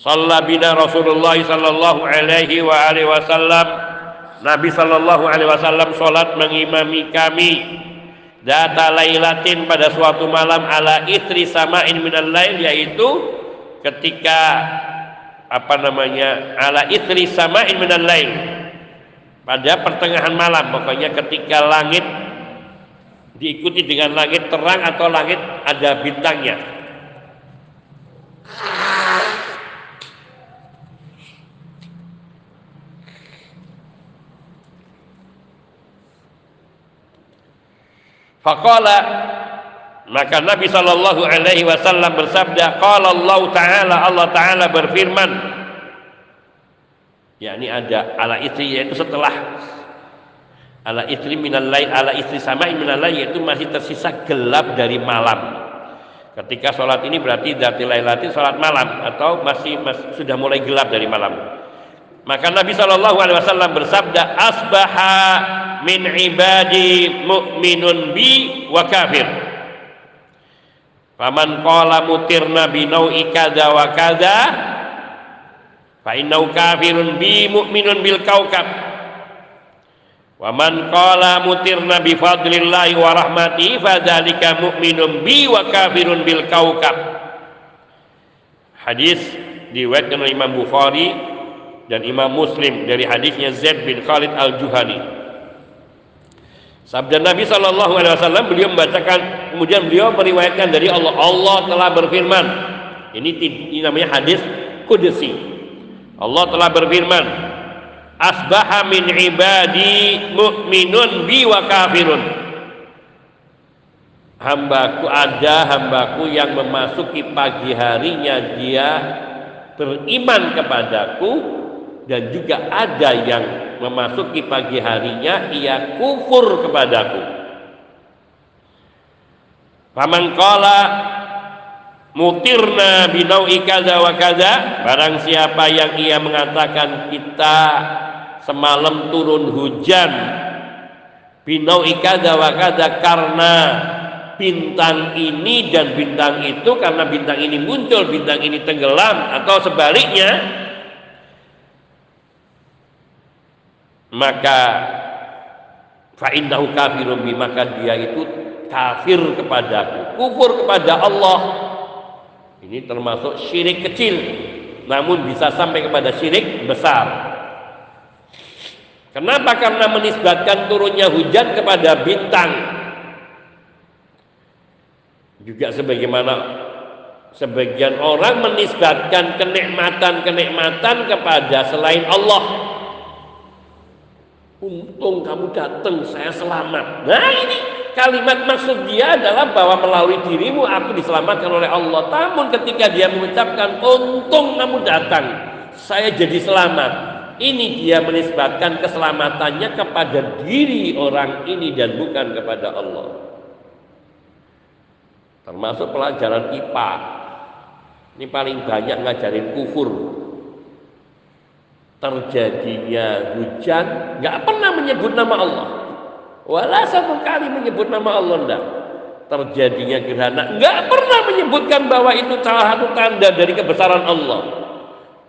Bina Rasulullah sallallahu alaihi wa alihi wasallam. Nabi sallallahu alaihi wasallam salat mengimami kami. Data lailatin pada suatu malam ala istri sama'in minal lail yaitu ketika apa namanya ala istri sama'in minal lail. Pada pertengahan malam pokoknya ketika langit diikuti dengan langit terang atau langit ada bintangnya Faqala maka Nabi Shallallahu Alaihi Wasallam bersabda, "Qala Allah Taala Allah Taala berfirman, yakni ada ala istri yaitu setelah ala istri minal lail ala istri sama minal lail yaitu masih tersisa gelap dari malam. Ketika sholat ini berarti dati lailati sholat malam atau masih, masih sudah mulai gelap dari malam. Maka Nabi Shallallahu Alaihi Wasallam bersabda, "Asbaha min ibadi mu'minun bi wa kafir. Faman qala mutirna bi nau'i kada wa kada fa innahu kafirun bi mu'minun bil kaukab. Wa man qala mutirna bi fadlillahi wa rahmati fa dzalika mu'minun bi wa kafirun bil kaukab. Hadis diriwayatkan oleh Imam Bukhari dan Imam Muslim dari hadisnya Zaid bin Khalid al-Juhani Sabda Nabi Shallallahu Alaihi Wasallam beliau membacakan, kemudian beliau meriwayatkan dari Allah. Allah telah berfirman. Ini, ini namanya hadis kudsi. Allah telah berfirman, Asbaha min ibadi mu'minun bi wa kafirun. Hambaku ada hambaku yang memasuki pagi harinya dia beriman kepadaku dan juga ada yang memasuki pagi harinya ia kufur kepadaku. Paman kala mutirna binau ikaza wa kaza barang siapa yang ia mengatakan kita semalam turun hujan binau ikaza wa kaza karena bintang ini dan bintang itu karena bintang ini muncul bintang ini tenggelam atau sebaliknya maka fa'innahu kafirun bi maka dia itu kafir kepadaku kufur kepada Allah. Ini termasuk syirik kecil namun bisa sampai kepada syirik besar. Kenapa? Karena menisbatkan turunnya hujan kepada bintang. Juga sebagaimana sebagian orang menisbatkan kenikmatan-kenikmatan kepada selain Allah Untung kamu datang, saya selamat. Nah ini kalimat maksud dia adalah bahwa melalui dirimu aku diselamatkan oleh Allah. Namun ketika dia mengucapkan untung kamu datang, saya jadi selamat. Ini dia menisbatkan keselamatannya kepada diri orang ini dan bukan kepada Allah. Termasuk pelajaran IPA. Ini paling banyak ngajarin kufur terjadinya hujan nggak pernah menyebut nama Allah. Wala satu kali menyebut nama Allah enggak terjadinya gerhana nggak pernah menyebutkan bahwa itu salah satu tanda dari kebesaran Allah.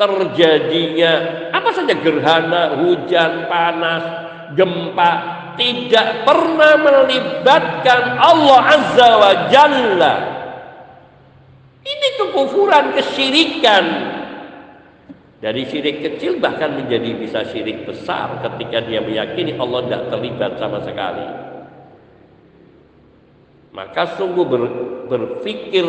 Terjadinya apa saja gerhana hujan panas gempa tidak pernah melibatkan Allah azza wa jalla. Ini kekufuran kesyirikan dari syirik kecil bahkan menjadi bisa syirik besar ketika dia meyakini Allah tidak terlibat sama sekali. Maka sungguh ber, berpikir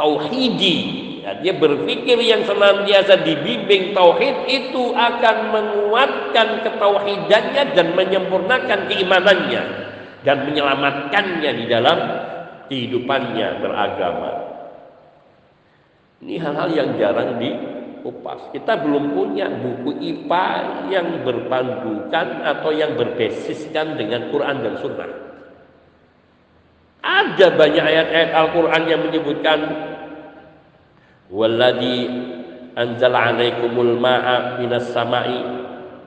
tauhidi, ya, dia berpikir yang senantiasa dibimbing tauhid itu akan menguatkan ketauhidannya dan menyempurnakan keimanannya dan menyelamatkannya di dalam kehidupannya beragama. Ini hal-hal yang jarang di kupas. Kita belum punya buku IPA yang berpandukan atau yang berbasiskan dengan Quran dan Sunnah. Ada banyak ayat-ayat Al-Quran yang menyebutkan Walladhi anzala alaikumul ma'a minas sama'i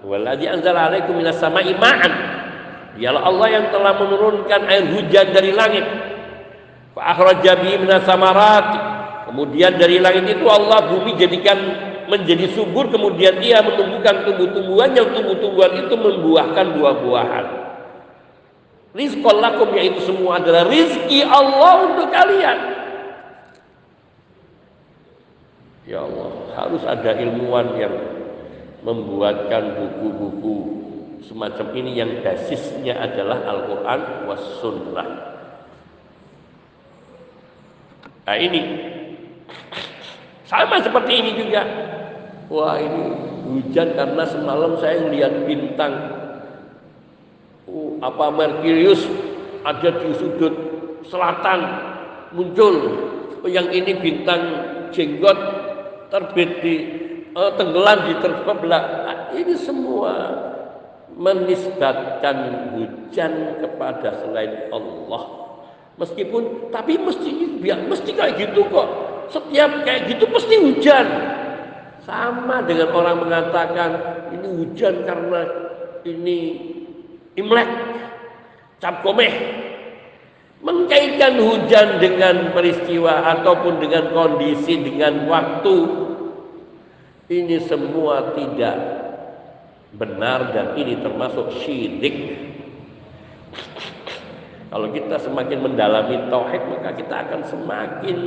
Walladhi anzala alaikum minas sama'i ma'an Dialah Allah yang telah menurunkan air hujan dari langit Fa akhraja bihi minas samarati Kemudian dari langit itu Allah bumi jadikan menjadi subur kemudian ia menumbuhkan tumbuh-tumbuhan yang tumbuh-tumbuhan itu membuahkan buah-buahan. Rizqul lakum yaitu semua adalah rizki Allah untuk kalian. Ya Allah, harus ada ilmuwan yang membuatkan buku-buku semacam ini yang basisnya adalah Al-Quran was sunnah. Nah ini sama seperti ini juga. Wah ini hujan karena semalam saya melihat bintang uh, apa Merkurius ada di sudut selatan muncul. Oh, yang ini bintang jenggot terbit di uh, tenggelam di terbelah. Nah, ini semua menisbatkan hujan kepada selain Allah. Meskipun tapi mesti biar mesti kayak gitu kok. Setiap kayak gitu mesti hujan. Sama dengan orang mengatakan ini hujan karena ini Imlek, cap komeh. Mengkaitkan hujan dengan peristiwa ataupun dengan kondisi, dengan waktu. Ini semua tidak benar dan ini termasuk syirik. Kalau kita semakin mendalami tauhid maka kita akan semakin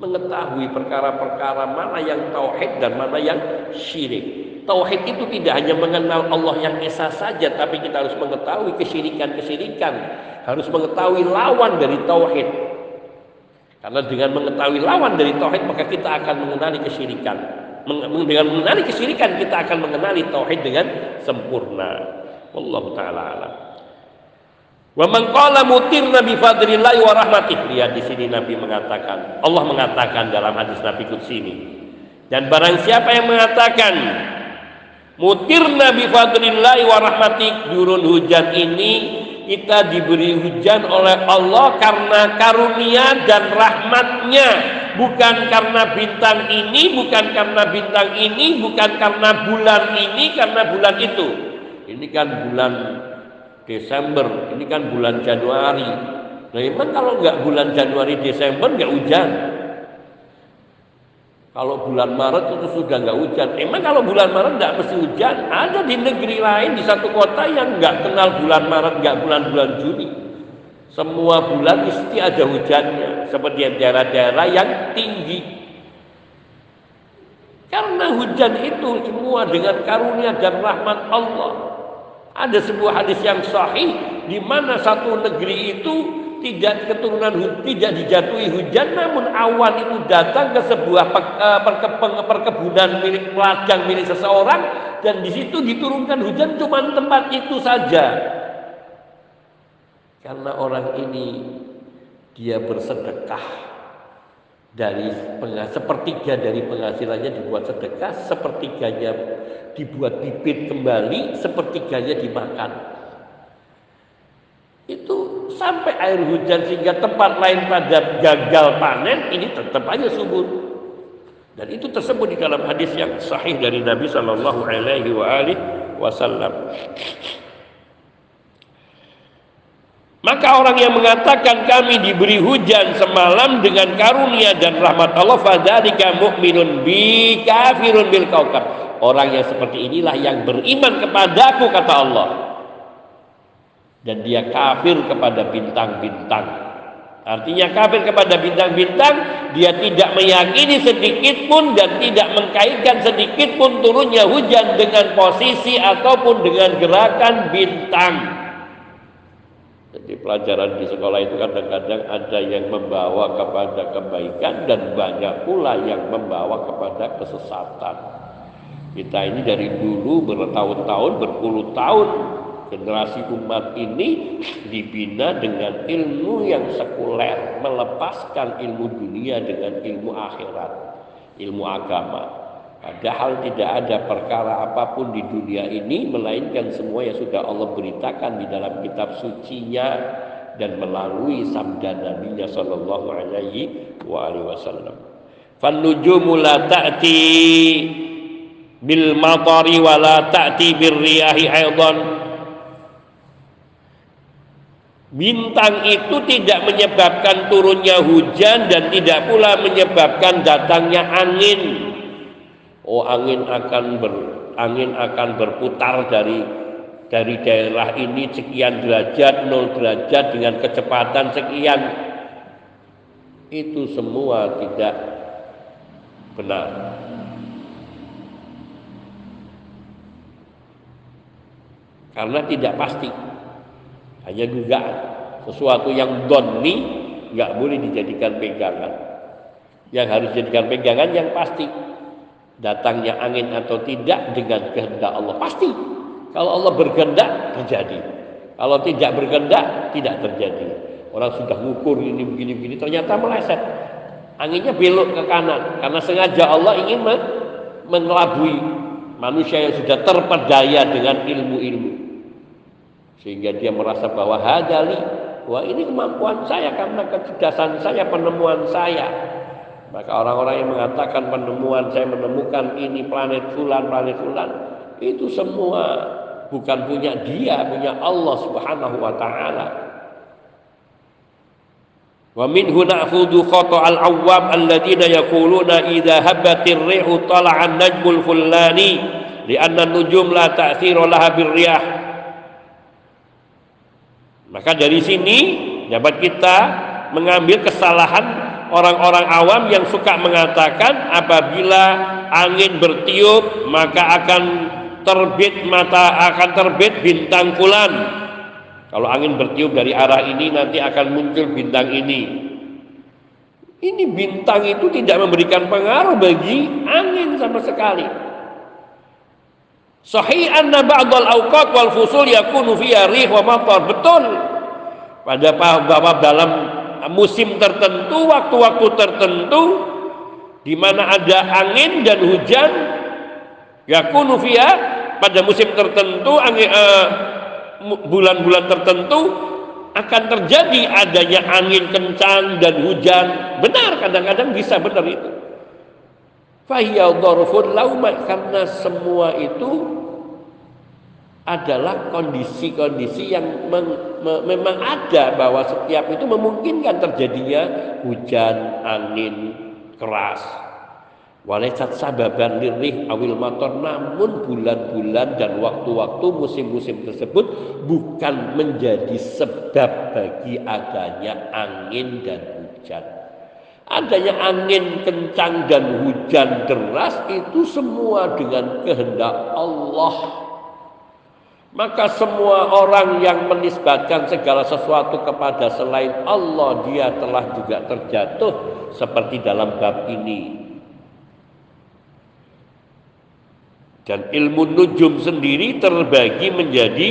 mengetahui perkara-perkara mana yang tauhid dan mana yang syirik. Tauhid itu tidak hanya mengenal Allah yang esa saja, tapi kita harus mengetahui kesyirikan-kesyirikan, harus mengetahui lawan dari tauhid. Karena dengan mengetahui lawan dari tauhid maka kita akan mengenali kesyirikan. Dengan mengenali kesyirikan kita akan mengenali tauhid dengan sempurna. Wallahu taala alam. Wa man qala mutirna bi fadlillah wa rahmatih. Lihat di sini Nabi mengatakan, Allah mengatakan dalam hadis Nabi Qudsi ini. Dan barang siapa yang mengatakan mutirna bi fadlillah wa rahmatih, hujan ini kita diberi hujan oleh Allah karena karunia dan rahmatnya bukan karena bintang ini bukan karena bintang ini bukan karena bulan ini karena bulan itu ini kan bulan Desember, ini kan bulan Januari. Nah emang kalau nggak bulan Januari Desember nggak hujan. Kalau bulan Maret itu sudah nggak hujan. Emang kalau bulan Maret nggak mesti hujan? Ada di negeri lain di satu kota yang nggak kenal bulan Maret, nggak bulan-bulan Juni. Semua bulan mesti ada hujannya. Seperti daerah-daerah yang tinggi. Karena hujan itu semua dengan karunia dan rahmat Allah. Ada sebuah hadis yang sahih di mana satu negeri itu tidak keturunan tidak dijatuhi hujan namun awan itu datang ke sebuah eh, perkebunan milik ladang milik seseorang dan di situ diturunkan hujan cuma tempat itu saja. Karena orang ini dia bersedekah dari sepertiga dari penghasilannya dibuat sedekah, sepertiganya dibuat bibit kembali, sepertiganya dimakan. Itu sampai air hujan sehingga tempat lain pada gagal panen ini tetap aja subur. Dan itu tersebut di dalam hadis yang sahih dari Nabi Shallallahu Alaihi Wasallam. Maka orang yang mengatakan kami diberi hujan semalam dengan karunia dan rahmat Allah fadzalika mu'minun bi kafirun bil kaukab. Orang yang seperti inilah yang beriman kepadaku kata Allah. Dan dia kafir kepada bintang-bintang. Artinya kafir kepada bintang-bintang, dia tidak meyakini sedikit pun dan tidak mengkaitkan sedikit pun turunnya hujan dengan posisi ataupun dengan gerakan bintang. Jadi pelajaran di sekolah itu kadang-kadang ada yang membawa kepada kebaikan dan banyak pula yang membawa kepada kesesatan. Kita ini dari dulu bertahun-tahun, berpuluh tahun generasi umat ini dibina dengan ilmu yang sekuler, melepaskan ilmu dunia dengan ilmu akhirat, ilmu agama. Padahal tidak ada perkara apa pun di dunia ini melainkan semua yang sudah Allah beritakan di dalam kitab sucinya dan melalui sabda Nabi sallallahu alaihi wa alihi wasallam. Fan nujumu la ta'ti bil matari wa la ta'ti bir riyahi aidan. Bintang itu tidak menyebabkan turunnya hujan dan tidak pula menyebabkan datangnya angin. Oh, angin akan ber, angin akan berputar dari dari daerah ini sekian derajat, nol derajat dengan kecepatan sekian. Itu semua tidak benar. Karena tidak pasti hanya dugaan sesuatu yang doni nggak boleh dijadikan pegangan yang harus dijadikan pegangan yang pasti datangnya angin atau tidak dengan kehendak Allah. Pasti. Kalau Allah berkehendak terjadi. Kalau tidak berkehendak tidak terjadi. Orang sudah ngukur ini begini begini ternyata meleset. Anginnya belok ke kanan. Karena sengaja Allah ingin mengelabui manusia yang sudah terpedaya dengan ilmu-ilmu. Sehingga dia merasa bahwa hadali wah ini kemampuan saya karena kecerdasan saya penemuan saya maka orang-orang yang mengatakan penemuan saya menemukan ini planet fulan planet fulan itu semua bukan punya dia punya Allah Subhanahu wa taala. Wa minhu na'khudhu khata al-awwam alladziina yaquluna idza habatir rihu tala'a an-najmul fulani li'anna an-nujum la ta'thira laha bir-riyah. Maka dari sini dapat kita mengambil kesalahan orang-orang awam yang suka mengatakan apabila angin bertiup maka akan terbit mata akan terbit bintang bulan. Kalau angin bertiup dari arah ini nanti akan muncul bintang ini. Ini bintang itu tidak memberikan pengaruh bagi angin sama sekali. Sahih anna ba'dal awqat wal fusul yakunu fiha rih wa matar. Betul. Pada bahwa dalam musim tertentu, waktu-waktu tertentu di mana ada angin dan hujan yakunu fiha pada musim tertentu uh, bulan-bulan tertentu akan terjadi adanya angin kencang dan hujan. Benar kadang-kadang bisa benar itu Fahiyya lauma karena semua itu adalah kondisi-kondisi yang meng, me, memang ada bahwa setiap itu memungkinkan terjadinya hujan, angin keras. Walaisat sababan lirih awil motor namun bulan-bulan dan waktu-waktu musim-musim tersebut bukan menjadi sebab bagi adanya angin dan hujan adanya angin kencang dan hujan deras itu semua dengan kehendak Allah. Maka semua orang yang menisbatkan segala sesuatu kepada selain Allah dia telah juga terjatuh seperti dalam bab ini. Dan ilmu nujum sendiri terbagi menjadi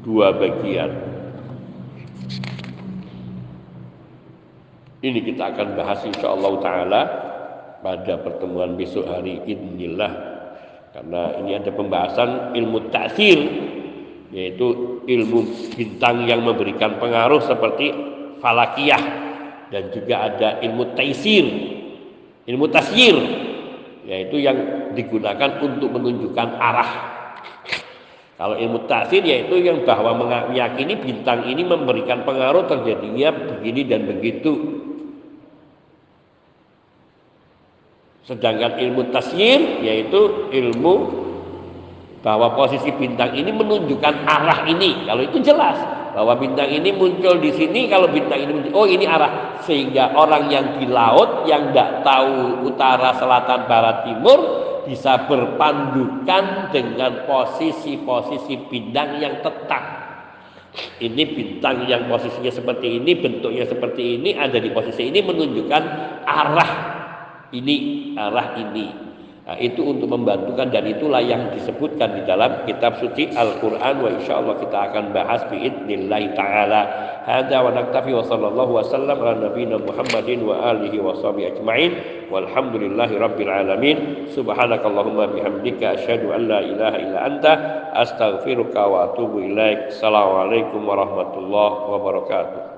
dua bagian. Ini kita akan bahas insya Allah Ta'ala pada pertemuan besok hari inilah karena ini ada pembahasan ilmu taksir yaitu ilmu bintang yang memberikan pengaruh seperti falakiyah dan juga ada ilmu taisir ilmu tasyir yaitu yang digunakan untuk menunjukkan arah. Kalau ilmu taksir yaitu yang bahwa meyakini bintang ini memberikan pengaruh terjadinya begini dan begitu Sedangkan ilmu tasyir yaitu ilmu bahwa posisi bintang ini menunjukkan arah ini. Kalau itu jelas bahwa bintang ini muncul di sini, kalau bintang ini muncul, oh ini arah. Sehingga orang yang di laut yang tidak tahu utara, selatan, barat, timur bisa berpandukan dengan posisi-posisi bintang yang tetap. Ini bintang yang posisinya seperti ini, bentuknya seperti ini, ada di posisi ini menunjukkan arah ini arah ini. Nah, itu untuk membantukan dan itulah yang disebutkan di dalam kitab suci Al-Quran wa insya Allah kita akan bahas biidnillahi ta'ala. Hadha wa naktafi wa sallallahu wa sallam ala nabina Muhammadin wa alihi wa sahbihi ajma'in. Walhamdulillahi rabbil alamin. Subhanakallahumma bihamdika asyhadu an la ilaha illa anta astaghfiruka wa atubu ilaik. Assalamualaikum warahmatullahi wabarakatuh